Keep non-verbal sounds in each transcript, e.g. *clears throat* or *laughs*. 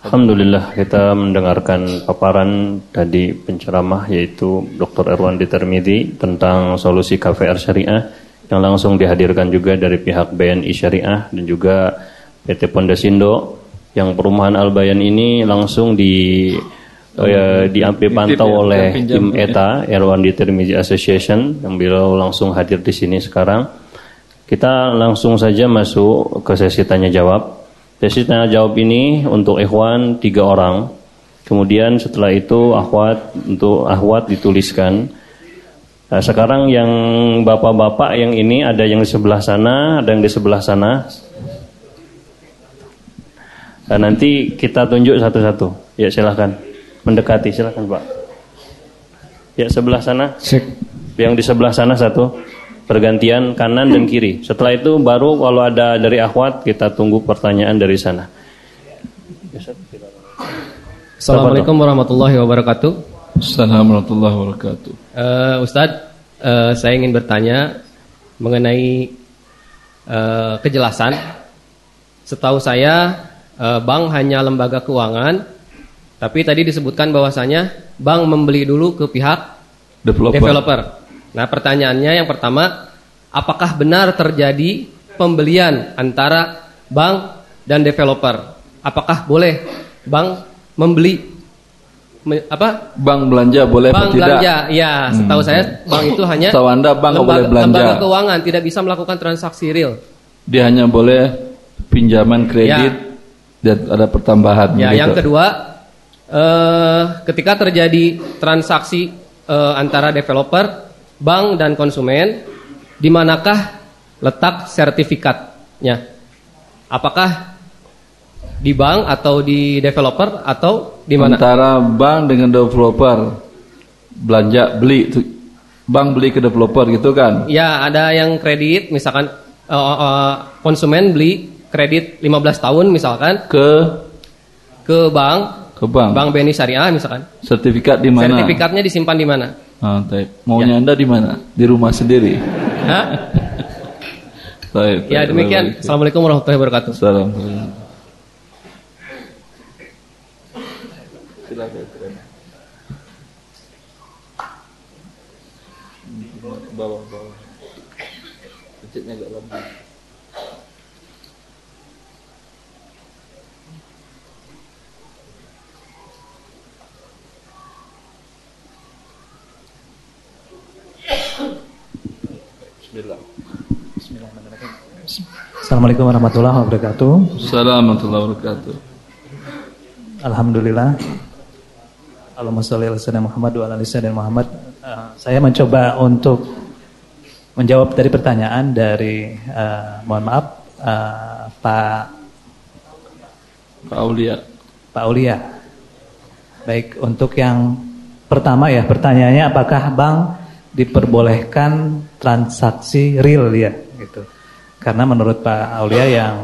Alhamdulillah kita mendengarkan paparan tadi penceramah yaitu Dr. Erwan Ditermidi tentang solusi KVR Syariah yang langsung dihadirkan juga dari pihak BNI Syariah dan juga PT Pondasindo yang perumahan Albayan ini langsung di oh, ya, dipantau ya, oleh tim ETA Erwan Ditermidi Association yang beliau langsung hadir di sini sekarang. Kita langsung saja masuk ke sesi tanya jawab. Sesi tanya jawab ini untuk ikhwan tiga orang. Kemudian setelah itu akhwat untuk akhwat dituliskan. Nah, sekarang yang bapak-bapak yang ini ada yang di sebelah sana, ada yang di sebelah sana. Nah, nanti kita tunjuk satu-satu. Ya silahkan mendekati silahkan Pak. Ya sebelah sana. Yang di sebelah sana satu bergantian kanan dan kiri. Setelah itu baru kalau ada dari akhwat kita tunggu pertanyaan dari sana. Assalamualaikum warahmatullahi wabarakatuh. Assalamualaikum warahmatullahi wabarakatuh. Uh, Ustadz, uh, saya ingin bertanya mengenai uh, kejelasan. Setahu saya uh, bank hanya lembaga keuangan, tapi tadi disebutkan bahwasanya bank membeli dulu ke pihak developer. developer. Nah pertanyaannya yang pertama, apakah benar terjadi pembelian antara bank dan developer? Apakah boleh bank membeli me, apa? Bank belanja boleh bank atau tidak? belanja, ya. Setahu hmm. saya bank itu hanya Setahu anda bank lembaga, boleh belanja. Lembaga keuangan tidak bisa melakukan transaksi real. Dia hanya boleh pinjaman kredit ya. dan ada pertambahan. Ya, gitu. yang kedua, eh, ketika terjadi transaksi eh, antara developer bank dan konsumen, di manakah letak sertifikatnya? Apakah di bank atau di developer atau di mana? Antara bank dengan developer belanja beli bank beli ke developer gitu kan? Ya, ada yang kredit misalkan uh, uh, konsumen beli kredit 15 tahun misalkan ke ke bank ke bank. Bank BNI Syariah misalkan. Sertifikat di mana? Sertifikatnya disimpan di mana? Ah, Maunya ya. Anda di mana? Di rumah sendiri? Hah? *laughs* Ya demikian. Assalamualaikum warahmatullahi wabarakatuh. Assalamualaikum. Silakan. Bawah, bawah. Pencetnya agak lambat. Assalamualaikum warahmatullahi wabarakatuh. Assalamualaikum warahmatullahi wabarakatuh. Alhamdulillah. Allahumma sholli ala sayyidina Muhammad wa ala ali Muhammad. Uh, saya mencoba untuk menjawab dari pertanyaan dari uh, mohon maaf uh, Pak Pak Aulia. Pak Aulia. Baik, untuk yang pertama ya pertanyaannya apakah bank diperbolehkan transaksi real ya gitu. Karena menurut Pak Aulia yang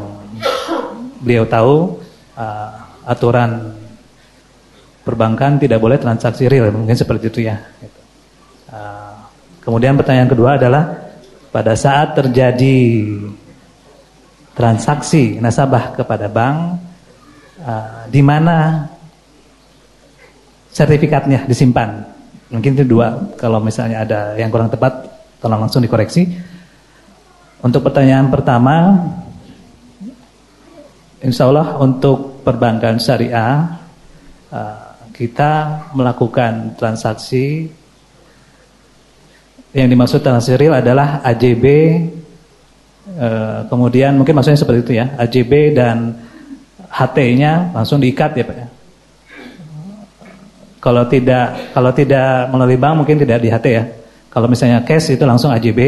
beliau tahu uh, aturan perbankan tidak boleh transaksi real, mungkin seperti itu ya. Uh, kemudian pertanyaan kedua adalah pada saat terjadi transaksi nasabah kepada bank, uh, di mana sertifikatnya disimpan. Mungkin itu dua. Kalau misalnya ada yang kurang tepat, tolong langsung dikoreksi. Untuk pertanyaan pertama, insya Allah untuk perbankan syariah uh, kita melakukan transaksi yang dimaksud transaksi real adalah AJB uh, kemudian mungkin maksudnya seperti itu ya AJB dan HT-nya langsung diikat ya Pak ya. Kalau tidak kalau tidak melalui bank mungkin tidak di HT ya. Kalau misalnya cash itu langsung AJB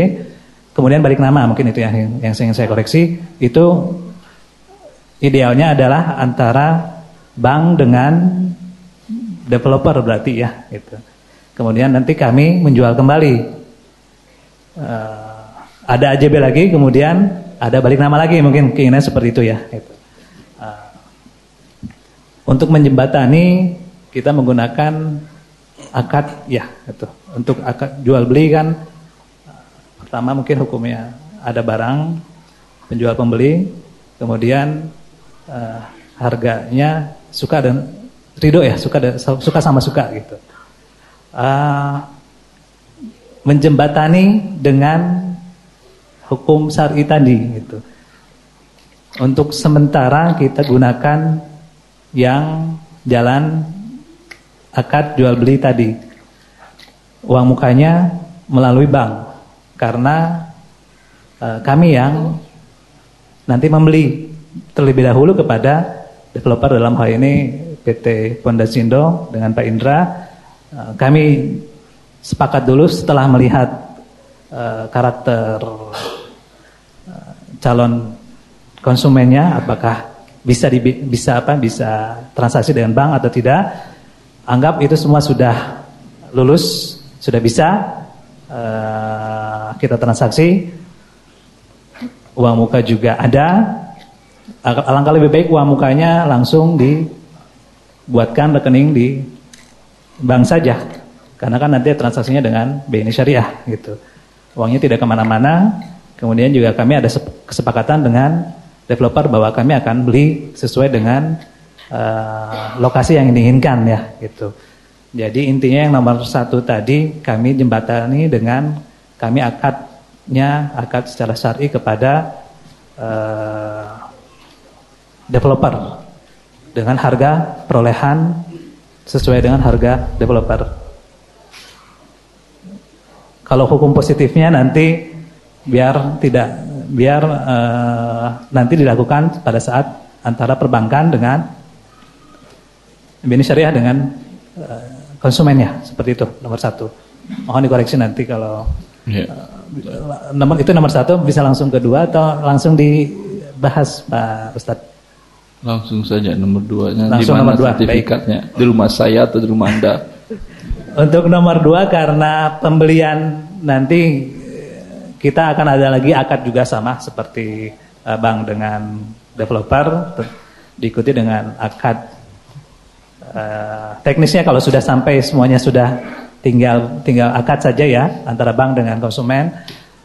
kemudian balik nama mungkin itu ya yang, yang ingin saya koreksi itu idealnya adalah antara bank dengan developer berarti ya gitu. Kemudian nanti kami menjual kembali uh, ada AJB lagi kemudian ada balik nama lagi mungkin keinginan seperti itu ya gitu. uh, untuk menjembatani kita menggunakan akad ya itu untuk akad jual beli kan Pertama mungkin hukumnya ada barang penjual pembeli, kemudian uh, harganya suka dan ridho ya, suka dan, suka sama suka gitu. Uh, menjembatani dengan hukum syar'i tadi gitu. Untuk sementara kita gunakan yang jalan akad jual beli tadi. Uang mukanya melalui bank karena uh, kami yang nanti membeli terlebih dahulu kepada developer dalam hal ini PT Pondasindo dengan Pak Indra. Uh, kami sepakat dulu setelah melihat uh, karakter uh, calon konsumennya apakah bisa di, bisa apa bisa transaksi dengan bank atau tidak anggap itu semua sudah lulus sudah bisa uh, kita transaksi uang muka juga ada alangkah lebih baik uang mukanya langsung dibuatkan rekening di bank saja karena kan nanti transaksinya dengan BNI Syariah gitu. Uangnya tidak ke mana-mana. Kemudian juga kami ada kesepakatan dengan developer bahwa kami akan beli sesuai dengan uh, lokasi yang diinginkan ya gitu. Jadi intinya yang nomor satu tadi kami jembatani dengan kami akadnya akad secara syari kepada uh, developer dengan harga perolehan sesuai dengan harga developer. Kalau hukum positifnya nanti biar tidak biar uh, nanti dilakukan pada saat antara perbankan dengan BNI Syariah dengan uh, konsumennya seperti itu nomor satu. Mohon dikoreksi nanti kalau yeah. Ya. uh, nomor itu nomor satu bisa langsung kedua atau langsung dibahas Pak Ustadz. Langsung saja nomor dua Langsung di mana nomor dua. sertifikatnya? Baik. Di rumah saya atau di rumah Anda? Untuk nomor dua karena pembelian nanti kita akan ada lagi akad juga sama seperti uh, bank dengan developer diikuti dengan akad uh, teknisnya kalau sudah sampai semuanya sudah tinggal tinggal akad saja ya antara bank dengan konsumen.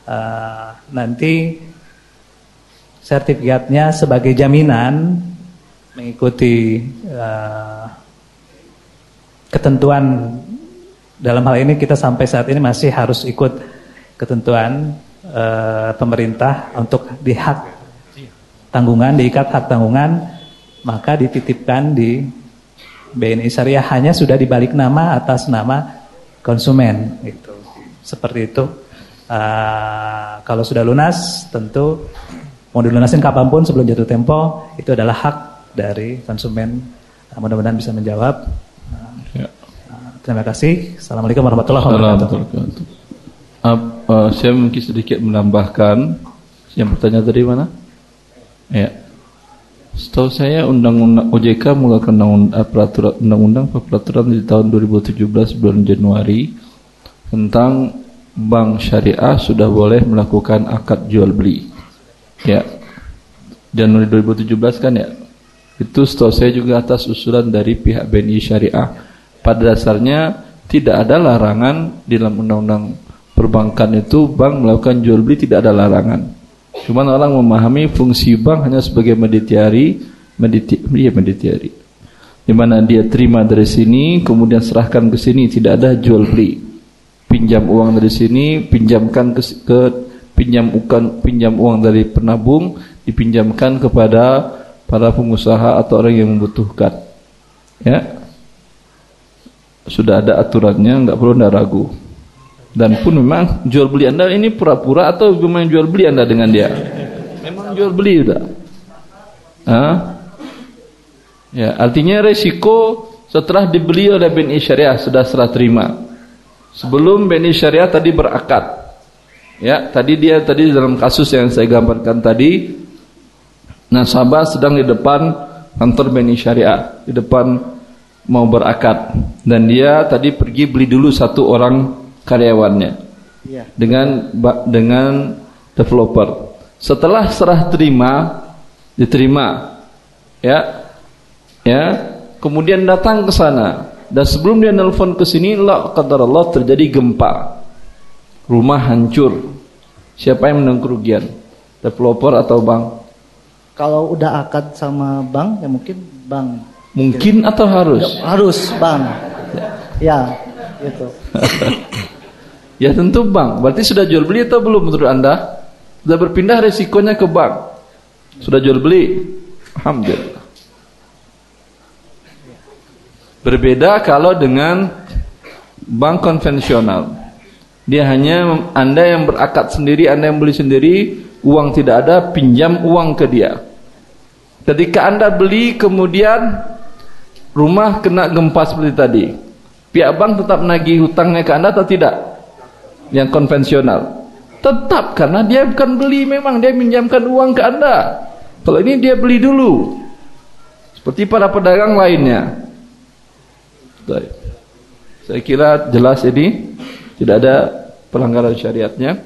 Uh, nanti sertifikatnya sebagai jaminan mengikuti uh, ketentuan. Dalam hal ini kita sampai saat ini masih harus ikut ketentuan uh, pemerintah untuk di hak tanggungan, diikat hak tanggungan, maka dititipkan di BNI Syariah hanya sudah dibalik nama atas nama konsumen gitu. Seperti itu. Uh, kalau sudah lunas tentu mau dilunasin kapan pun sebelum jatuh tempo itu adalah hak dari konsumen. Uh, Mudah-mudahan bisa menjawab. Terima kasih. Assalamualaikum warahmatullahi wabarakatuh. Uh, uh, saya mungkin sedikit menambahkan yang bertanya tadi mana? Ya. Setahu saya undang-undang OJK mengeluarkan undang peraturan undang-undang peraturan di tahun 2017 bulan Januari tentang bank syariah sudah boleh melakukan akad jual beli. Ya. Januari 2017 kan ya. Itu setahu saya juga atas usulan dari pihak BNI Syariah pada dasarnya tidak ada larangan di dalam undang-undang perbankan itu bank melakukan jual beli tidak ada larangan. Cuma orang memahami fungsi bank hanya sebagai meditiari, mediti, iya meditiari. Di mana dia terima dari sini, kemudian serahkan ke sini, tidak ada jual beli. Pinjam uang dari sini, pinjamkan ke, ke pinjam uang pinjam uang dari penabung, dipinjamkan kepada para pengusaha atau orang yang membutuhkan. Ya, sudah ada aturannya, nggak perlu anda ragu. Dan pun memang jual beli anda ini pura-pura atau memang jual beli anda dengan dia? Memang jual beli sudah. Hah? Ya, artinya resiko setelah dibeli oleh BNI Syariah sudah serah terima. Sebelum BNI Syariah tadi berakad. Ya, tadi dia tadi dalam kasus yang saya gambarkan tadi nasabah sedang di depan kantor BNI Syariah, di depan mau berakad dan dia tadi pergi beli dulu satu orang karyawannya ya. dengan dengan developer. Setelah serah terima diterima ya ya kemudian datang ke sana dan sebelum dia nelpon ke sini la Allah terjadi gempa rumah hancur siapa yang menanggung kerugian developer atau bank kalau udah akad sama bank ya mungkin bank Mungkin atau harus? Harus, Bang. Ya, itu. *laughs* ya tentu bank. Berarti sudah jual beli atau belum menurut Anda? Sudah berpindah resikonya ke bank. Sudah jual beli. Alhamdulillah. Berbeda kalau dengan bank konvensional. Dia hanya Anda yang berakad sendiri, Anda yang beli sendiri, uang tidak ada, pinjam uang ke dia. Ketika Anda beli kemudian rumah kena gempa seperti tadi. Pihak bank tetap nagih hutangnya ke Anda atau tidak? Yang konvensional. Tetap karena dia bukan beli memang dia minjamkan uang ke Anda. Kalau ini dia beli dulu. Seperti para pedagang lainnya. Baik. Saya kira jelas ini tidak ada pelanggaran syariatnya.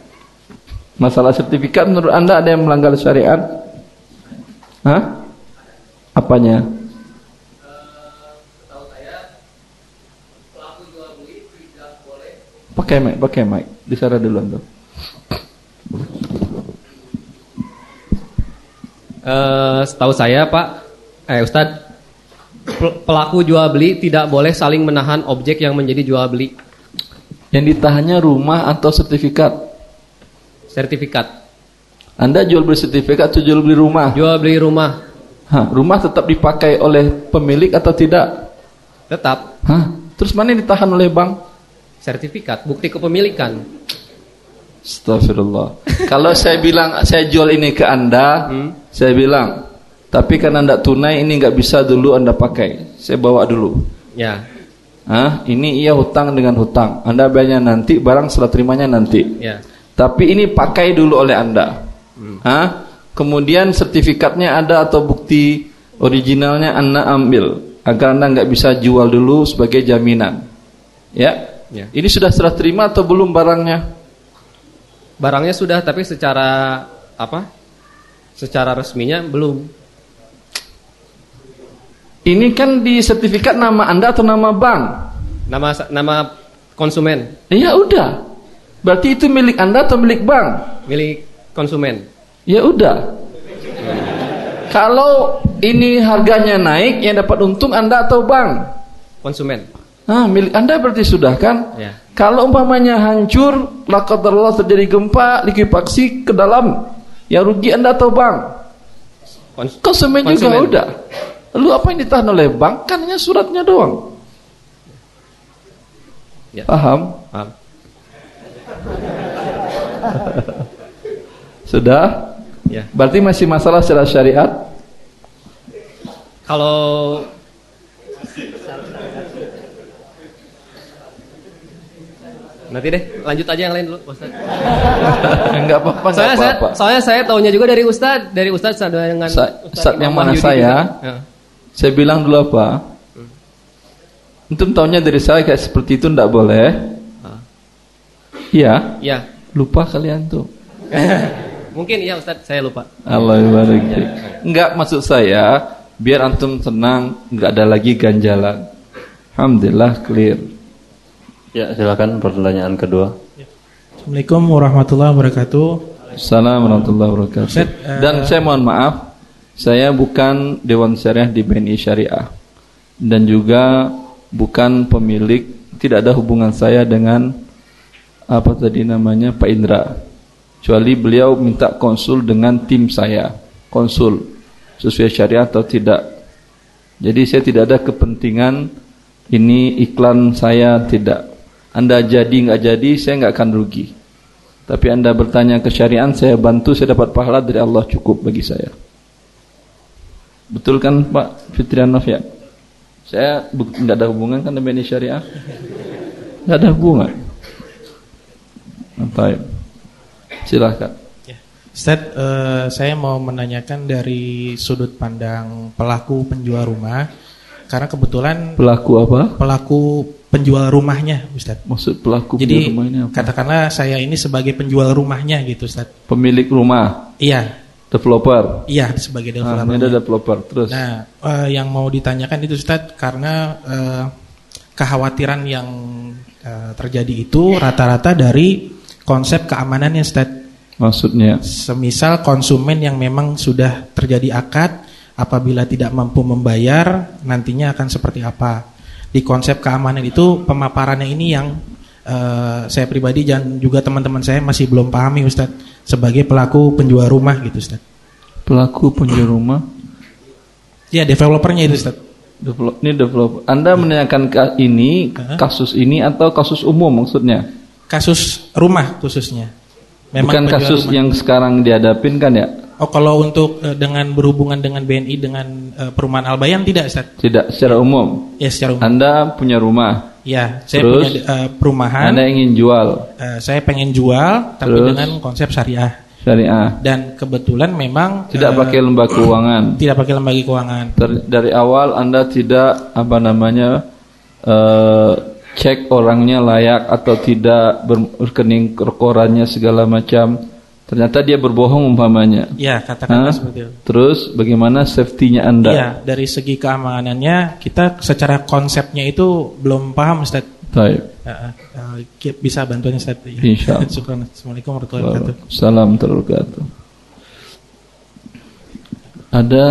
Masalah sertifikat menurut Anda ada yang melanggar syariat? Hah? Apanya? Pakai mic, pakai mic. Di sana dulu tuh. Uh, setahu saya Pak, eh Ustadz, pelaku jual beli tidak boleh saling menahan objek yang menjadi jual beli. Yang ditahannya rumah atau sertifikat? Sertifikat. Anda jual beli sertifikat atau jual beli rumah? Jual beli rumah. Hah, rumah tetap dipakai oleh pemilik atau tidak? Tetap. Hah? Terus mana yang ditahan oleh bank? Sertifikat, bukti kepemilikan. Astagfirullah. Kalau saya bilang saya jual ini ke Anda, hmm? saya bilang, tapi karena Anda tunai ini nggak bisa dulu Anda pakai. Saya bawa dulu. Ya. Ah, ini ia hutang dengan hutang. Anda bayarnya nanti, barang setelah terimanya nanti. Ya. Tapi ini pakai dulu oleh Anda. Hmm. Ah, kemudian sertifikatnya ada atau bukti originalnya Anda ambil agar Anda nggak bisa jual dulu sebagai jaminan. Ya. Ya. Ini sudah serah terima atau belum barangnya? Barangnya sudah, tapi secara apa? Secara resminya belum. Ini kan di sertifikat nama Anda atau nama bank? Nama nama konsumen. Ya udah. Berarti itu milik Anda atau milik bank? Milik konsumen. Ya udah. Kalau ini harganya naik, yang dapat untung Anda atau bank? Konsumen. Ah, milik Anda berarti sudah kan? Ya. Kalau umpamanya hancur, lakadarullah terjadi gempa, likuifaksi ke dalam, yang rugi Anda atau bank? Konsumen, Konsumen juga udah. Lalu apa yang ditahan oleh bank? Kan hanya suratnya doang. Ya. Paham? Paham. *laughs* Sudah? Ya. Berarti masih masalah secara syariat? Kalau Nanti deh, lanjut aja yang lain dulu, Ustaz. enggak *laughs* apa-apa, soalnya apa -apa. saya soalnya saya tahunya juga dari Ustaz, dari Ustaz dengan Sa Ustaz, yang mana saya? Ya. Saya bilang dulu apa? Hmm. Untuk tahunya dari saya kayak seperti itu tidak boleh. Iya. Iya. Lupa kalian tuh. *laughs* Mungkin iya Ustaz, saya lupa. Allah barik. Enggak maksud saya biar antum tenang, enggak ada lagi ganjalan. Alhamdulillah clear. Ya, silakan pertanyaan kedua. Assalamualaikum warahmatullahi wabarakatuh. Assalamualaikum warahmatullahi wabarakatuh. Ustaz, uh... Dan saya mohon maaf, saya bukan Dewan Syariah di BNI Syariah dan juga bukan pemilik, tidak ada hubungan saya dengan apa tadi namanya Pak Indra. Kecuali beliau minta konsul dengan tim saya, konsul sesuai syariah atau tidak. Jadi saya tidak ada kepentingan ini iklan saya tidak. Anda jadi nggak jadi saya nggak akan rugi. Tapi Anda bertanya ke syariat saya bantu saya dapat pahala dari Allah cukup bagi saya. Betul kan Pak Fitrianov ya? Saya nggak ada hubungan kan dengan syariah? Nggak ada hubungan. Baik. Silahkan. Ya. Ustaz, uh, saya mau menanyakan dari sudut pandang pelaku penjual rumah. Karena kebetulan pelaku apa? Pelaku penjual rumahnya, Ustaz. Maksud pelaku Jadi, penjual rumahnya apa? katakanlah saya ini sebagai penjual rumahnya gitu, Ustaz. Pemilik rumah. Iya. Developer. Iya, sebagai developer. Ah, ada developer. Terus. Nah, uh, yang mau ditanyakan itu Ustaz karena uh, kekhawatiran yang uh, terjadi itu rata-rata dari konsep keamanan keamanannya Ustaz. Maksudnya? Semisal konsumen yang memang sudah terjadi akad apabila tidak mampu membayar nantinya akan seperti apa. Di konsep keamanan itu pemaparannya ini yang uh, saya pribadi dan juga teman-teman saya masih belum pahami Ustadz sebagai pelaku penjual rumah gitu Ustadz. Pelaku penjual rumah? Ya developernya itu Ustadz. Develop, ini developer. Anda menanyakan ini kasus ini atau kasus umum maksudnya? Kasus rumah khususnya. Memang Bukan kasus rumah. yang sekarang dihadapin kan ya? Oh kalau untuk uh, dengan berhubungan dengan BNI dengan uh, perumahan Albayan tidak Ustaz? Tidak secara umum. Ya secara umum. Anda punya rumah. Ya, saya Terus, punya uh, perumahan. Anda ingin jual. Uh, saya pengen jual tapi Terus, dengan konsep syariah. Syariah. Dan kebetulan memang tidak uh, pakai lembaga keuangan. *clears throat* Tidak pakai lembaga keuangan. Ter, dari awal Anda tidak apa namanya uh, cek orangnya layak atau tidak berkening rekorannya segala macam. Ternyata dia berbohong umpamanya. Ya, katakanlah seperti itu. Terus bagaimana safety-nya Anda? Iya, dari segi keamanannya kita secara konsepnya itu belum paham Ustaz. Baik. Uh, uh, bisa bantuan Ustaz. Ya. Insya Allah. Assalamualaikum warahmatullahi wabarakatuh. Salam wabarakatuh. Ada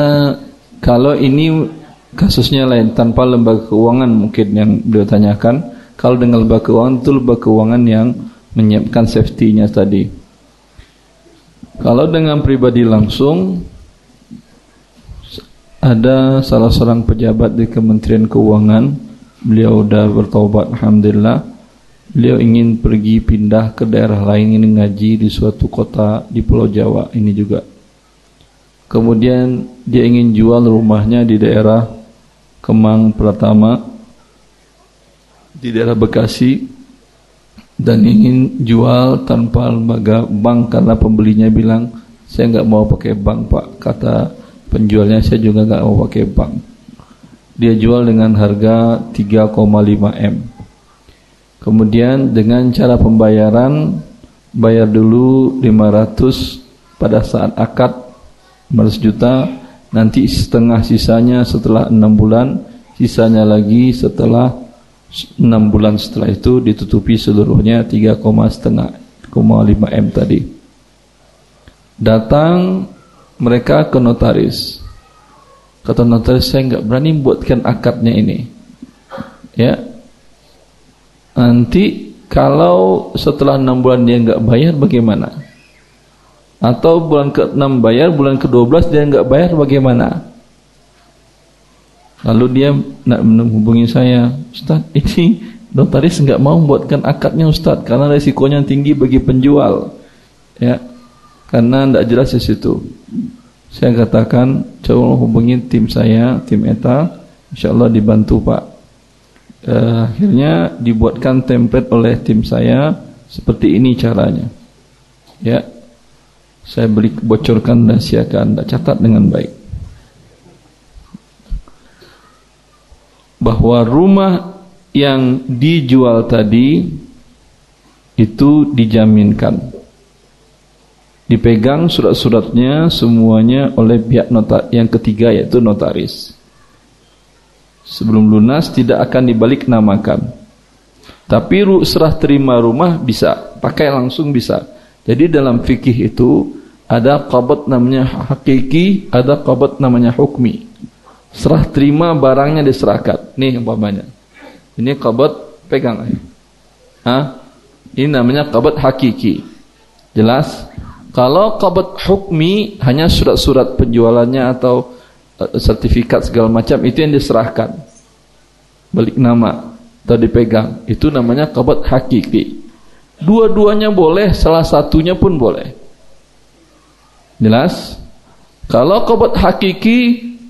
kalau ini kasusnya lain tanpa lembaga keuangan mungkin yang beliau tanyakan. Kalau dengan lembaga keuangan itu lembaga keuangan yang menyiapkan safety-nya tadi. Kalau dengan pribadi langsung ada salah seorang pejabat di Kementerian Keuangan. Beliau sudah bertobat alhamdulillah. Beliau ingin pergi pindah ke daerah lain ini ngaji di suatu kota di Pulau Jawa ini juga. Kemudian dia ingin jual rumahnya di daerah Kemang Pratama di daerah Bekasi dan ingin jual tanpa lembaga bank karena pembelinya bilang saya nggak mau pakai bank pak kata penjualnya. Saya juga nggak mau pakai bank. Dia jual dengan harga 3,5 M. Kemudian dengan cara pembayaran bayar dulu 500 pada saat akad 500 juta, nanti setengah sisanya setelah 6 bulan, sisanya lagi setelah 6 bulan setelah itu ditutupi seluruhnya 3,5 M tadi. Datang mereka ke notaris Kata notaris saya nggak berani buatkan akadnya ini. Ya. Nanti kalau setelah enam bulan dia nggak bayar bagaimana? Atau bulan ke-6 bayar, bulan ke-12 dia nggak bayar bagaimana? Lalu dia nak menghubungi saya, Ustaz, ini notaris nggak mau buatkan akadnya Ustaz karena resikonya tinggi bagi penjual. Ya. Karena tidak jelas di situ. Saya katakan coba hubungi tim saya, tim ETA, insya Allah dibantu Pak. Uh, akhirnya dibuatkan template oleh tim saya seperti ini caranya. Ya, saya beri bocorkan dan siakan, Anda catat dengan baik. Bahwa rumah yang dijual tadi itu dijaminkan dipegang surat-suratnya semuanya oleh pihak notar yang ketiga yaitu notaris. Sebelum lunas tidak akan dibalik namakan. Tapi serah terima rumah bisa, pakai langsung bisa. Jadi dalam fikih itu ada qabat namanya hakiki, ada qabat namanya hukmi. Serah terima barangnya diserahkan. Nih umpamanya. Ini qabat pegang. Hah? Ini namanya qabat hakiki. Jelas? Kalau qabd hukmi hanya surat-surat penjualannya atau uh, sertifikat segala macam itu yang diserahkan. Balik nama atau dipegang. Itu namanya qabd hakiki. Dua-duanya boleh, salah satunya pun boleh. Jelas? Kalau qabd hakiki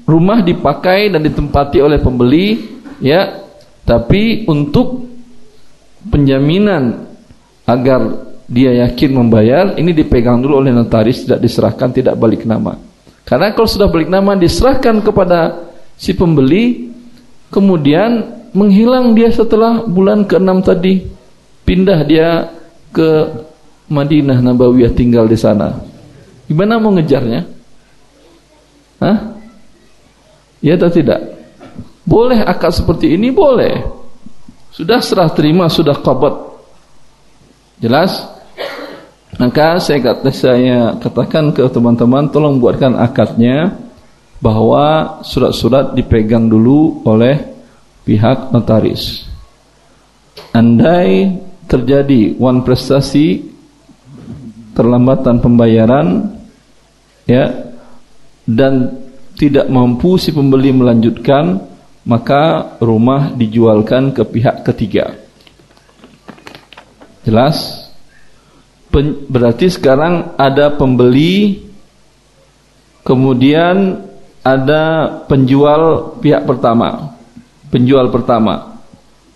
rumah dipakai dan ditempati oleh pembeli ya, tapi untuk penjaminan agar dia yakin membayar, ini dipegang dulu oleh notaris, tidak diserahkan, tidak balik nama. Karena kalau sudah balik nama diserahkan kepada si pembeli, kemudian menghilang dia setelah bulan ke-6 tadi. Pindah dia ke Madinah Nabawiyah tinggal di sana. Gimana mau ngejarnya? Hah? Ya atau tidak? Boleh akad seperti ini? Boleh. Sudah serah terima, sudah kabat. Jelas? Maka saya kata saya katakan ke teman-teman tolong buatkan akadnya bahwa surat-surat dipegang dulu oleh pihak notaris. Andai terjadi one prestasi terlambatan pembayaran ya dan tidak mampu si pembeli melanjutkan maka rumah dijualkan ke pihak ketiga. Jelas? Pen, berarti sekarang ada pembeli kemudian ada penjual pihak pertama. Penjual pertama.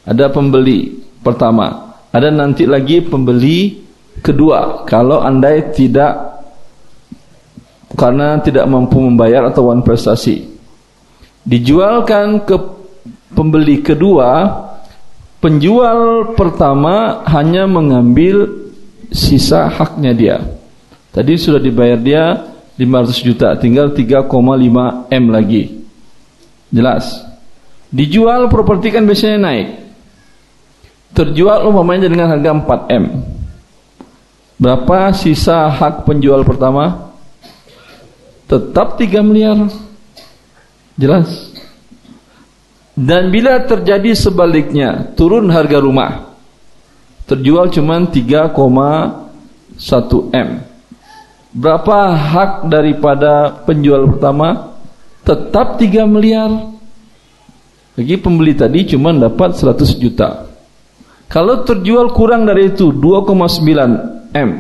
Ada pembeli pertama. Ada nanti lagi pembeli kedua kalau andai tidak karena tidak mampu membayar atau wan prestasi. Dijualkan ke pembeli kedua, penjual pertama hanya mengambil sisa haknya dia. Tadi sudah dibayar dia 500 juta, tinggal 3,5 M lagi. Jelas. Dijual properti kan biasanya naik. Terjual umpamanya dengan harga 4 M. Berapa sisa hak penjual pertama? Tetap 3 miliar. Jelas. Dan bila terjadi sebaliknya, turun harga rumah. Terjual cuma 3,1 M. Berapa hak daripada penjual pertama? Tetap 3 miliar. Bagi pembeli tadi cuma dapat 100 juta. Kalau terjual kurang dari itu 2,9 M.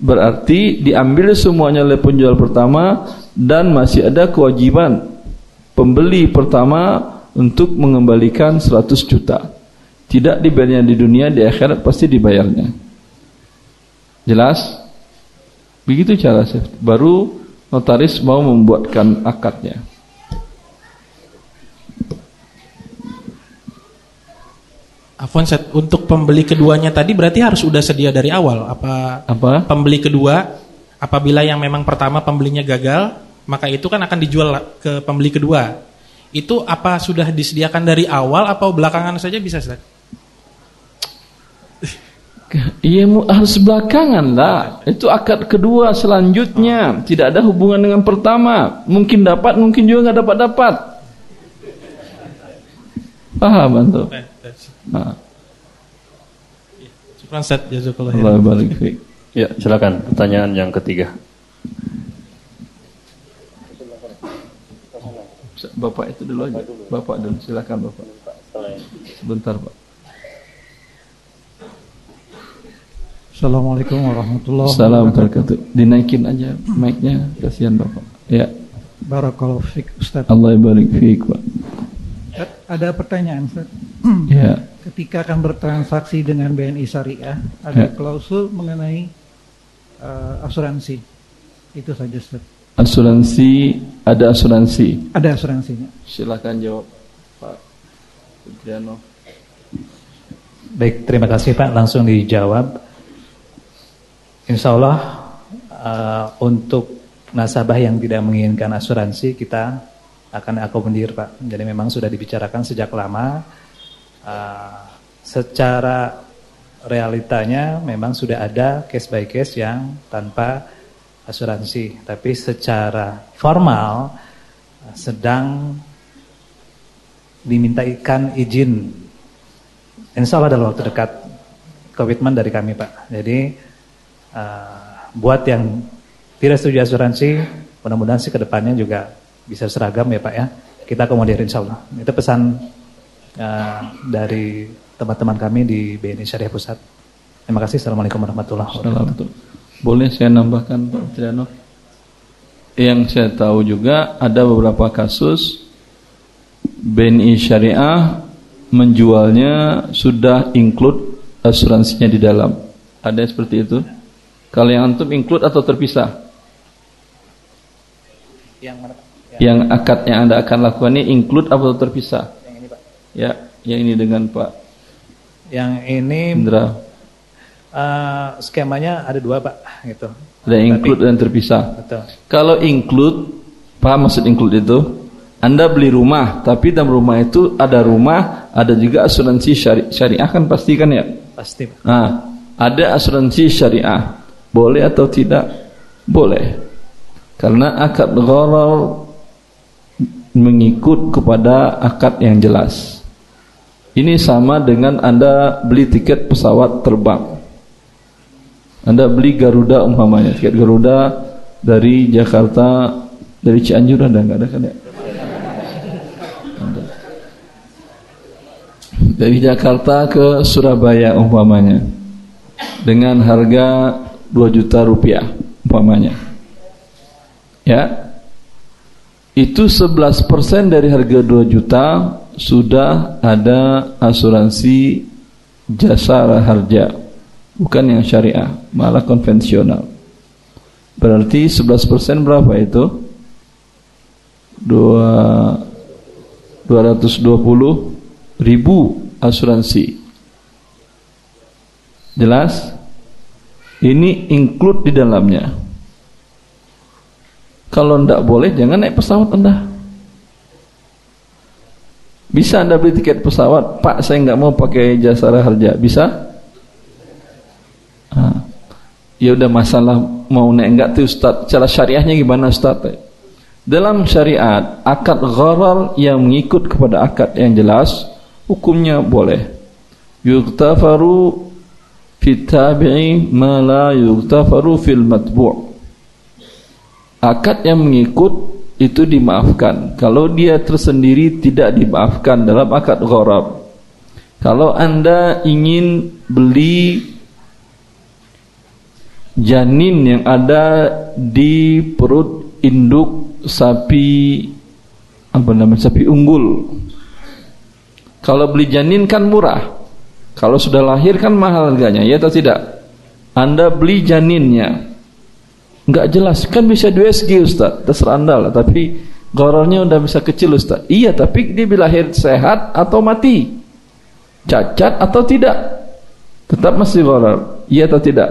Berarti diambil semuanya oleh penjual pertama dan masih ada kewajiban pembeli pertama untuk mengembalikan 100 juta. Tidak dibayarnya di dunia, di akhirat pasti dibayarnya. Jelas? Begitu cara safety. Baru notaris mau membuatkan akadnya. Afwan set untuk pembeli keduanya tadi berarti harus sudah sedia dari awal apa Apa? pembeli kedua apabila yang memang pertama pembelinya gagal maka itu kan akan dijual ke pembeli kedua itu apa sudah disediakan dari awal atau belakangan saja bisa Ustaz? Iya harus belakangan lah. Itu akad kedua selanjutnya. Tidak ada hubungan dengan pertama. Mungkin dapat, mungkin juga nggak dapat dapat. Paham antum? Nah. Syukran Ustaz, jazakallah Allah barik fiik. Ya, silakan pertanyaan yang ketiga. Bapak itu dulu aja. Bapak dulu, silakan Bapak. Sebentar, Pak. Assalamualaikum warahmatullahi wabarakatuh. Dinaikin aja mic-nya, kasihan Bapak. Ya, Barakallahu fiik Ustaz. Allah barik fiik, Pak. Ustaz, Ada pertanyaan Ustaz. Ya, Ketika akan bertransaksi dengan BNI Syariah, ada Ya. klausul mengenai eh, asuransi. Itu saja Ustaz. asuransi ada asuransi. Ada asuransinya. Silakan jawab, Pak Sutriano. Baik, terima kasih Pak. Langsung dijawab. Insya Allah eh, untuk nasabah yang tidak menginginkan asuransi kita akan akomodir Pak. Jadi memang sudah dibicarakan sejak lama. Eh, secara realitanya memang sudah ada case by case yang tanpa asuransi. Tapi secara formal eh, sedang dimintakan izin Insya Allah dalam waktu dekat komitmen dari kami Pak. Jadi uh, buat yang tidak setuju asuransi, mudah-mudahan sih ke depannya juga bisa seragam ya Pak ya. Kita akomodir Insya Allah. Itu pesan uh, dari teman-teman kami di BNI Syariah Pusat. Terima kasih. Assalamualaikum warahmatullahi wabarakatuh. Boleh saya nambahkan Pak Triano? Yang saya tahu juga ada beberapa kasus BNI Syariah menjualnya sudah include asuransinya di dalam. Ada yang seperti itu? Kalau yang antum include atau terpisah? Yang? Yang akad yang Anda akan lakukan ini include atau terpisah? Ya, yang ini dengan Pak Yang ini Indra. uh, skemanya ada dua Pak, gitu. Ada include dan terpisah. Betul. Kalau include, paham maksud include itu? Anda beli rumah, tapi dalam rumah itu ada rumah, ada juga asuransi syari syariah kan pasti kan ya? Pasti Pak. Nah, ada asuransi syariah. Boleh atau tidak? Boleh. Karena akad gharar mengikut kepada akad yang jelas. Ini sama dengan Anda beli tiket pesawat terbang. Anda beli Garuda umpamanya, tiket Garuda dari Jakarta, dari Cianjur ada nggak ada kan ya? Dari Jakarta ke Surabaya umpamanya dengan harga 2 juta rupiah umpamanya. Ya. Itu 11% dari harga 2 juta sudah ada asuransi jasa harja bukan yang syariah, malah konvensional. Berarti 11% berapa itu? Dua, 220 ribu asuransi. Jelas? Ini include di dalamnya. Kalau tidak boleh, jangan naik pesawat anda. Bisa anda beli tiket pesawat, Pak saya nggak mau pakai jasa harja, bisa? ya udah masalah mau naik enggak tuh Ustaz? Cara syariahnya gimana Ustaz? Dalam syariat akad gharar yang mengikut kepada akad yang jelas hukumnya boleh. Yuktafaru fi tabi'i ma la yuktafaru fil matbu' akad yang mengikut itu dimaafkan kalau dia tersendiri tidak dimaafkan dalam akad gharar kalau anda ingin beli janin yang ada di perut induk sapi apa namanya sapi unggul. Kalau beli janin kan murah. Kalau sudah lahir kan mahal harganya, ya atau tidak? Anda beli janinnya. Enggak jelas, kan bisa 2 SG Ustaz, terserah Anda lah, tapi gorornya udah bisa kecil Ustaz. Iya, tapi dia lahir sehat atau mati? Cacat atau tidak? Tetap masih goror. Iya atau tidak?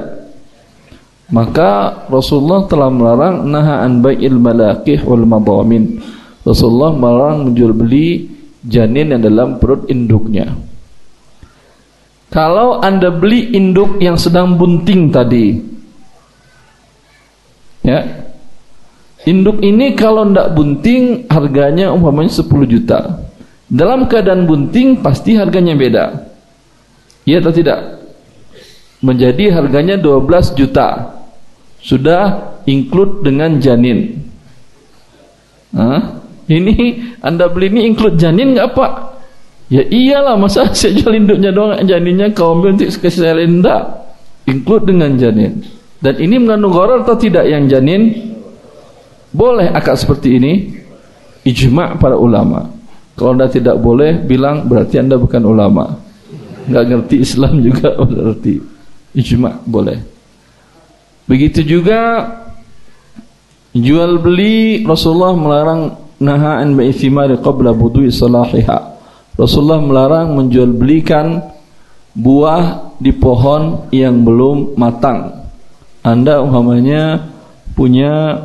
Maka Rasulullah telah melarang naha an bai'il malaqih wal madamin. Rasulullah melarang menjual beli janin yang dalam perut induknya. Kalau Anda beli induk yang sedang bunting tadi, ya, induk ini kalau tidak bunting harganya umpamanya 10 juta. Dalam keadaan bunting pasti harganya beda. Iya atau tidak? Menjadi harganya 12 juta sudah include dengan janin. Hah? Ini anda beli ini include janin nggak pak? Ya iyalah masa *laughs* saya jual induknya doang janinnya kau ambil untuk keselan enggak include dengan janin. Dan ini mengandung gharar atau tidak yang janin? Boleh akad seperti ini? Ijma para ulama. Kalau anda tidak boleh bilang berarti anda bukan ulama. Enggak ngerti Islam *laughs* juga berarti. Ijma boleh. Begitu juga jual beli Rasulullah melarang nahaan thimari qabla budui salahiha. Rasulullah melarang menjual belikan buah di pohon yang belum matang. Anda umpamanya punya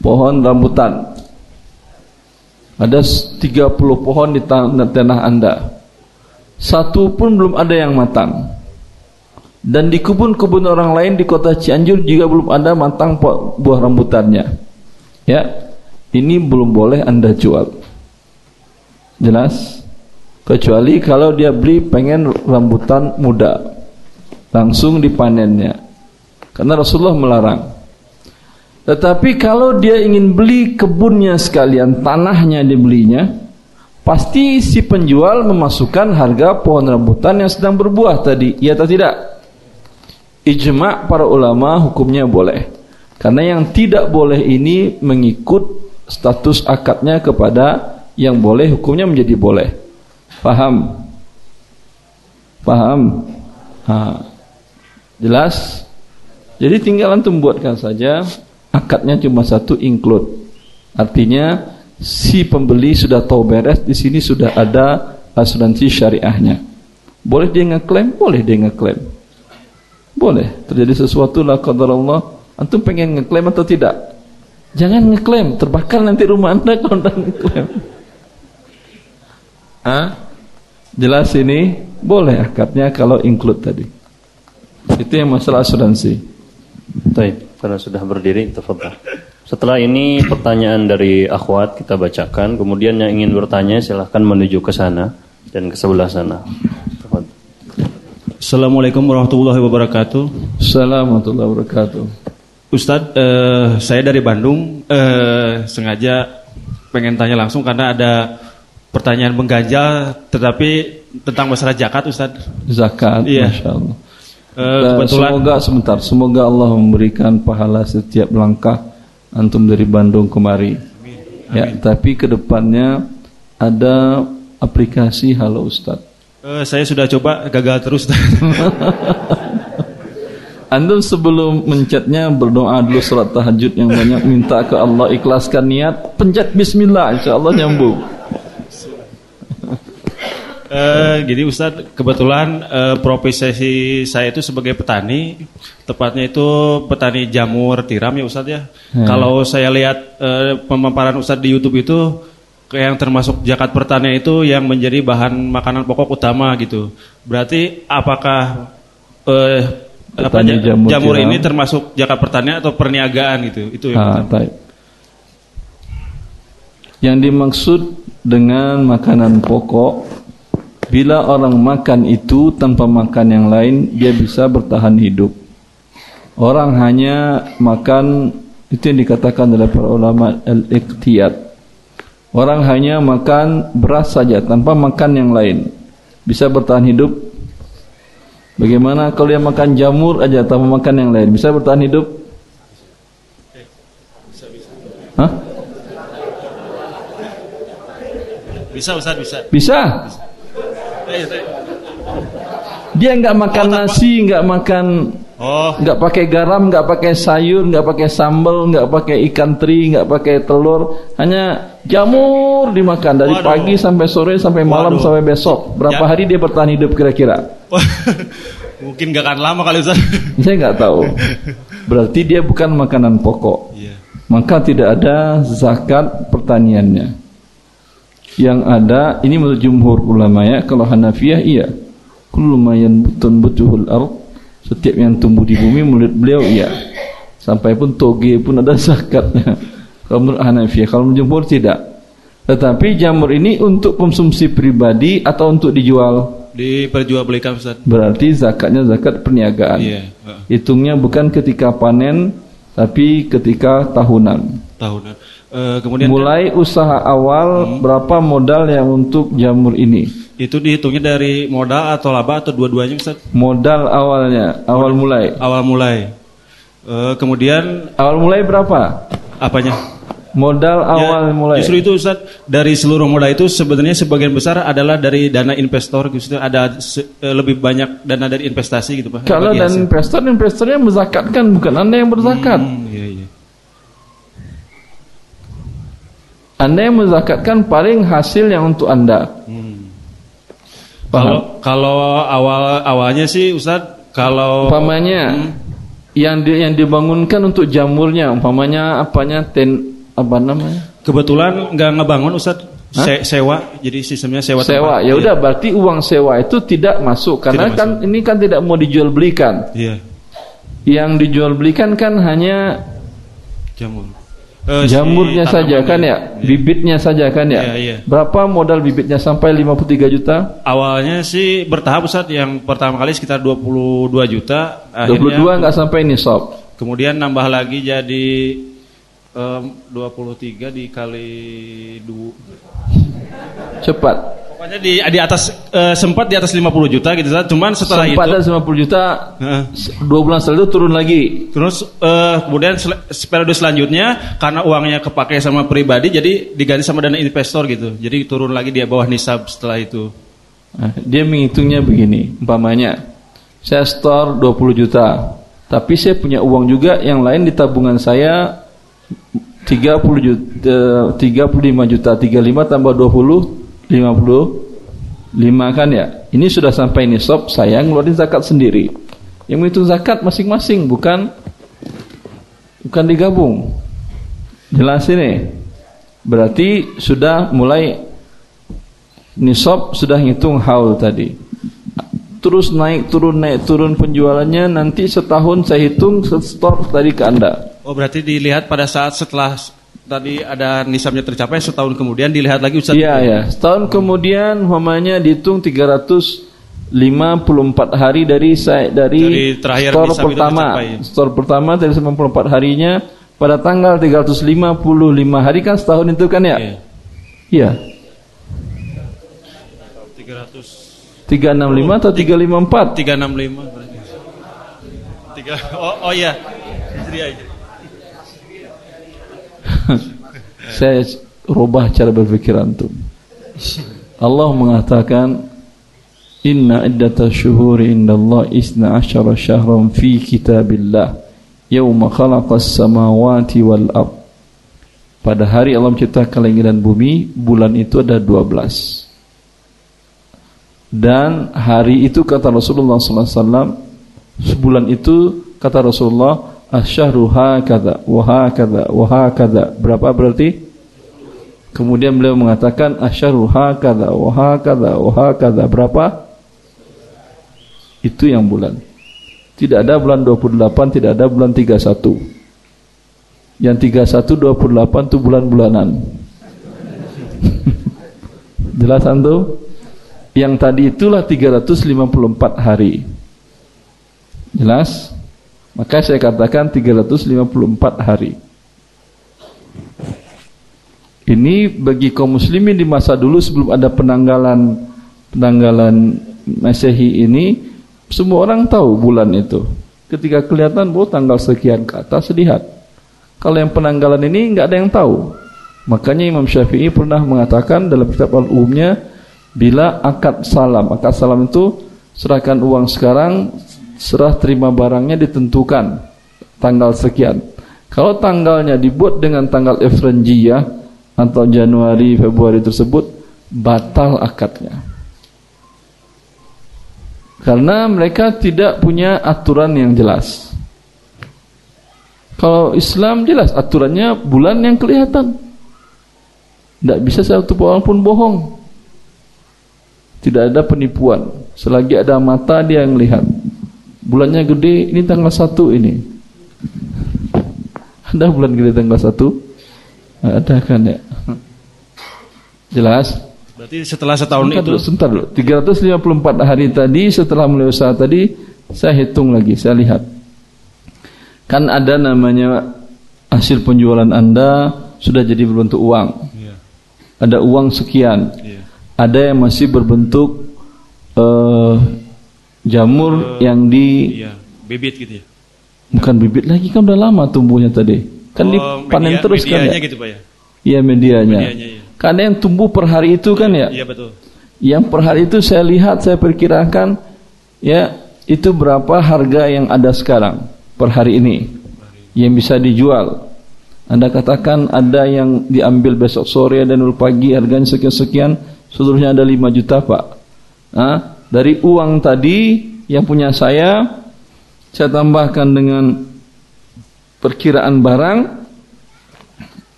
pohon rambutan. Ada 30 pohon di tanah Anda. Satu pun belum ada yang matang. Dan di kebun-kebun orang lain di kota Cianjur juga belum ada matang buah rambutannya. Ya, ini belum boleh anda jual. Jelas? Kecuali kalau dia beli pengen rambutan muda, langsung dipanennya. Karena Rasulullah melarang. Tetapi kalau dia ingin beli kebunnya sekalian, tanahnya dibelinya, pasti si penjual memasukkan harga pohon rambutan yang sedang berbuah tadi, iya atau tidak? ijma para ulama hukumnya boleh. Karena yang tidak boleh ini mengikut status akadnya kepada yang boleh hukumnya menjadi boleh. Paham? Paham? Ha. Jelas? Jadi tinggal antum buatkan saja akadnya cuma satu include. Artinya si pembeli sudah tahu beres di sini sudah ada asuransi syariahnya. Boleh dia ngeklaim? Boleh dia ngeklaim. Boleh terjadi sesuatu lah Allah. Antum pengen ngeklaim atau tidak? Jangan ngeklaim, terbakar nanti rumah anda *laughs* kalau anda ngeklaim. Hah? Jelas ini boleh akadnya kalau include tadi. Itu yang masalah asuransi. Baik, karena sudah berdiri, tafadhal. Setelah ini pertanyaan dari akhwat kita bacakan, kemudian yang ingin bertanya silahkan menuju ke sana dan ke sebelah sana. Assalamualaikum warahmatullahi wabarakatuh. Assalamualaikum warahmatullahi wabarakatuh. Ustadz, eh, saya dari Bandung, eh, sengaja pengen tanya langsung karena ada pertanyaan mengganjal, tetapi tentang masalah zakat, Ustadz. Zakat, Iya. masya Allah. Eh, kebetulan, semoga sebentar, semoga Allah memberikan pahala setiap langkah antum dari Bandung kemari. Ya, tapi ke depannya ada aplikasi Halo Ustaz. eh, saya sudah coba gagal terus. *laughs* Antum sebelum mencetnya berdoa dulu surat tahajud yang banyak minta ke Allah ikhlaskan niat pencet Bismillah insya Allah nyambung. Eh, jadi Ustadz, kebetulan eh, profesi saya itu sebagai petani, tepatnya itu petani jamur tiram ya Ustadz ya. Hmm. Kalau saya lihat eh, pemaparan Ustadz di YouTube itu, yang termasuk zakat pertanian itu yang menjadi bahan makanan pokok utama gitu. Berarti apakah eh, apa, jamur jamur, tiram. ini termasuk zakat pertanian atau perniagaan gitu? Itu yang Ah, baik. Yang dimaksud dengan makanan pokok bila orang makan itu tanpa makan yang lain dia bisa bertahan hidup. Orang hanya makan itu yang dikatakan oleh para ulama al-iqtiyat. Orang hanya makan beras saja tanpa makan yang lain bisa bertahan hidup. Bagaimana kalau dia makan jamur aja tanpa makan yang lain bisa bertahan hidup? Hah? Bisa Ustadz, bisa. Bisa. Eh. Dia nggak makan nasi, nggak makan, Oh, nggak pakai garam, nggak pakai sayur, nggak pakai sambal, nggak pakai ikan teri, nggak pakai telur, hanya jamur dimakan dari Waduh. pagi sampai sore sampai malam Waduh. sampai besok. Berapa Ya. hari dia bertahan hidup kira-kira? *laughs* mungkin gak akan lama kali Ustadz. *laughs* Saya nggak tahu. Berarti dia bukan makanan pokok. Iya. Maka tidak ada zakat pertaniannya. Yang ada ini menurut jumhur ulama ya, kalau Hanafiyah iya. Kullu ma yanbutuhul ard, setiap yang tumbuh di bumi menurut beliau iya. Sampai pun toge pun ada *laughs* zakatnya. Kalau menurut Hanafiyah, kalau menurut jumhur tidak. Tetapi jamur ini untuk konsumsi pribadi atau untuk dijual? Diperjualbelikan Ustadz. Berarti zakatnya zakat perniagaan. Iya. Hitungnya bukan ketika panen tapi ketika tahunan. tahunan. Eh, kemudian Mulai usaha awal berapa modal yang untuk jamur ini? itu dihitungnya dari modal atau laba atau dua-duanya Ustaz? Modal awalnya, awal mulai. Awal mulai. Eh, kemudian Awal mulai berapa? apanya? Modal awal Ya, mulai. Justru itu Ustaz, dari seluruh modal itu sebenarnya sebagian besar adalah dari dana investor gitu. Ada se- eh, lebih banyak dana dari investasi gitu Pak. Kalau bagi dan hasil. investor, investornya menzakatkan bukan Anda yang berzakat. Hmm, iya, iya. Anda yang menzakatkan paling hasil yang untuk Anda. Kalau kalau awal awalnya sih Ustaz, kalau Umpamanya yang di, yang dibangunkan untuk jamurnya, umpamanya apanya ten apa namanya? kebetulan nggak ngebangun Ustaz, Hah? se- sewa, jadi sistemnya sewa. sewa. tempat. Ya udah berarti uang sewa itu tidak masuk karena Tidak kan ini kan tidak mau dijual belikan. Iya, Yang dijual belikan kan hanya jamur. Si jamurnya saja tanamannya. kan ya, bibitnya saja kan ya. Iya, iya. Berapa modal bibitnya sampai 53 juta? Awalnya sih bertahap Ustaz, yang pertama kali sekitar 22 juta. akhirnya 22 nggak sampai nisab. Kemudian nambah lagi jadi em, 23 dikali 2. Cepat. Pokoknya di di atas eh, sempat di atas 50 juta gitu. Cuman setelah Sempat itu 50 juta, Heeh. dua bulan setelah itu turun lagi. Terus eh, kemudian sel- periode selanjutnya karena uangnya kepake sama pribadi jadi diganti sama dana investor gitu. Jadi turun lagi di bawah nisab setelah itu. Nah, dia menghitungnya begini, umpamanya saya store 20 juta, tapi saya punya uang juga yang lain di tabungan saya 30 juta, 35 juta, 35 tambah 20, 55 kan ya. Ini sudah sampai nisab, saya ngeluarin zakat sendiri. Yang menghitung zakat masing-masing, bukan bukan digabung. Jelas ini. Berarti sudah mulai nisab sudah ngitung haul tadi. Terus naik turun naik turun penjualannya nanti setahun saya hitung store tadi ke Anda. Oh berarti dilihat pada saat setelah tadi ada nisabnya tercapai setahun kemudian dilihat lagi Ustaz. Iya ya, setahun kemudian umpamanya dihitung 354 hari dari saya dari, Dari terakhir store pertama. Store pertama dari 94 harinya pada tanggal 355 hari kan setahun itu kan ya? Iya. Iya. 300 365 atau 354? 365 berarti. Tiga, oh, oh iya. Hijriah, hijriah. Saya rubah cara berpikir antum. Allah mengatakan Inna iddata syuhuri indallah isna asyara syahran fi kitabillah Yawma khalaqas samawati wal ard Pada hari Allah menciptakan langit dan bumi Bulan itu ada 12 Dan hari itu kata Rasulullah SAW Sebulan itu kata Rasulullah Asyahru hakadha wa hakadha wa hakadha Berapa berarti? Kemudian beliau mengatakan asyahru hakadha wa hakadha wa hakadha Berapa? Itu yang bulan Tidak ada bulan 28 Tidak ada bulan 31 Yang 31 28 itu bulan-bulanan *laughs* Jelas antum? Yang tadi itulah 354 hari Jelas? Maka saya katakan 354 hari Ini bagi kaum muslimin di masa dulu sebelum ada penanggalan penanggalan Masehi ini semua orang tahu bulan itu. Ketika kelihatan bahwa tanggal sekian ke atas lihat. Kalau yang penanggalan ini nggak ada yang tahu. Makanya Imam Syafi'i pernah mengatakan dalam kitab al-umnya bila akad salam, akad salam itu serahkan uang sekarang, serah terima barangnya ditentukan tanggal sekian. Kalau tanggalnya dibuat dengan tanggal Efrenjiyah atau Januari Februari tersebut batal akadnya. Karena mereka tidak punya aturan yang jelas. Kalau Islam jelas aturannya bulan yang kelihatan. Tidak bisa satu orang pun bohong. Tidak ada penipuan. Selagi ada mata dia yang lihat. Bulannya gede, ini tanggal satu ini. Ada bulan gede tanggal satu? Ada kan ya? Jelas? Berarti setelah setahun sebentar itu dulu, sebentar dulu. 354 hari tadi setelah mulai usaha tadi saya hitung lagi, saya lihat. Kan ada namanya hasil penjualan Anda sudah jadi berbentuk uang. Iya. Ada uang sekian. Iya. Ada yang masih berbentuk eh, jamur yang di Iya, bibit gitu ya. bukan bibit lagi kan udah lama tumbuhnya tadi. Kan Oh, dipanen media- terus kan ya. gitu Pak ya. Iya medianya. Medianya, iya. Karena yang tumbuh per hari itu kan ya. Iya betul. Yang per hari itu saya lihat, saya perkirakan ya itu berapa harga yang ada sekarang per hari ini yang bisa dijual. Anda katakan ada yang diambil besok sore dan pagi harganya sekian-sekian, seluruhnya ada 5 juta pak. Nah, dari uang tadi yang punya saya, saya tambahkan dengan perkiraan barang,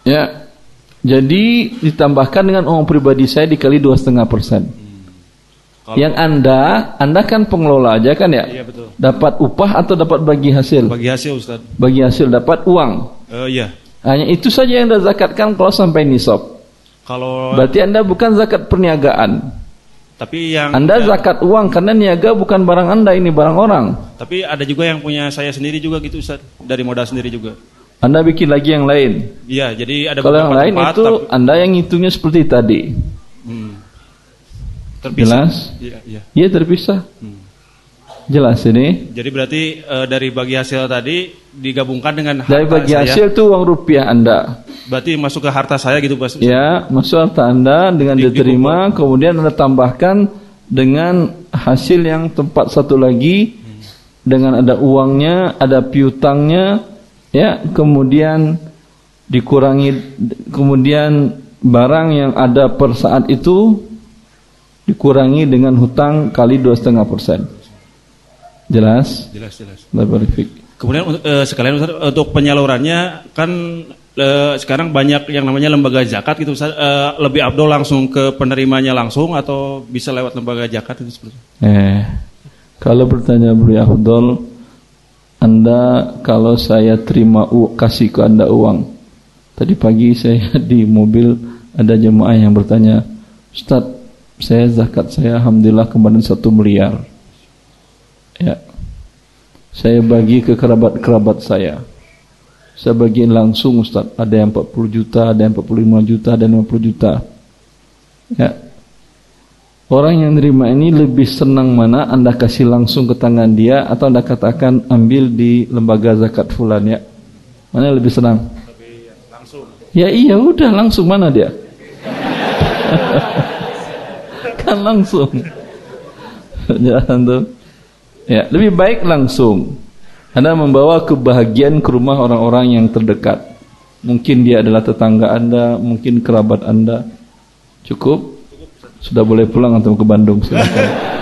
ya jadi ditambahkan dengan uang pribadi saya dikali dua setengah persen. Yang anda, anda kan pengelola aja kan ya? Iya betul. Dapat upah atau dapat bagi hasil? Bagi hasil Ustaz. Bagi hasil dapat uang. Eh, iya. Hanya itu saja yang anda zakatkan kalau sampai nisab. Kalau Berarti anda bukan zakat perniagaan. Tapi yang Anda ya, zakat uang karena niaga bukan barang anda ini barang orang. tapi ada juga yang punya saya sendiri juga gitu Ustaz. Dari modal sendiri juga. Anda bikin lagi yang lain. Iya, jadi ada Kalau yang lain tempat, itu tapi- anda yang hitungnya seperti tadi. Hmm. Terpisah. Jelas? Iya, iya. Iya terpisah. Hmm. Jelas ini. Jadi berarti eh, dari bagi hasil tadi digabungkan dengan harta Dari bagi saya. hasil itu uang rupiah anda. Berarti masuk ke harta saya gitu Pak. Ya, masuk harta Anda dengan Di- diterima, kemudian Anda tambahkan dengan hasil yang tempat satu lagi dengan ada uangnya, ada piutangnya, ya, kemudian dikurangi kemudian barang yang ada per saat itu dikurangi dengan hutang kali dua setengah persen. Jelas? Jelas, jelas. Kemudian eh, sekalian Ustaz, untuk penyalurannya kan eh, sekarang banyak yang namanya lembaga zakat gitu Ustaz. Eh, lebih abdol langsung ke penerimanya langsung atau bisa lewat lembaga zakat itu seperti? Eh, kalau bertanya beliau Afdol, Anda kalau saya terima u kasih ke Anda uang. Tadi pagi saya *laughs* di mobil ada jemaah yang bertanya, Ustaz, saya zakat saya alhamdulillah kemarin satu miliar. Ya, saya bagi ke kerabat-kerabat saya. Saya bagiin langsung Ustaz, ada yang 40 juta, ada yang 45 juta, ada yang 50 juta. Ya. Orang yang nerima ini lebih senang mana Anda kasih langsung ke tangan dia atau Anda katakan ambil di lembaga zakat fulan ya. Mana lebih senang? Lebih langsung. Ya iya udah langsung mana dia? *laughs* kan langsung. *laughs* Jangan tuh. Ya, lebih baik langsung. Anda membawa kebahagiaan ke rumah orang-orang yang terdekat. Mungkin dia adalah tetangga Anda, mungkin kerabat Anda. Cukup? Sudah boleh pulang atau ke Bandung silakan.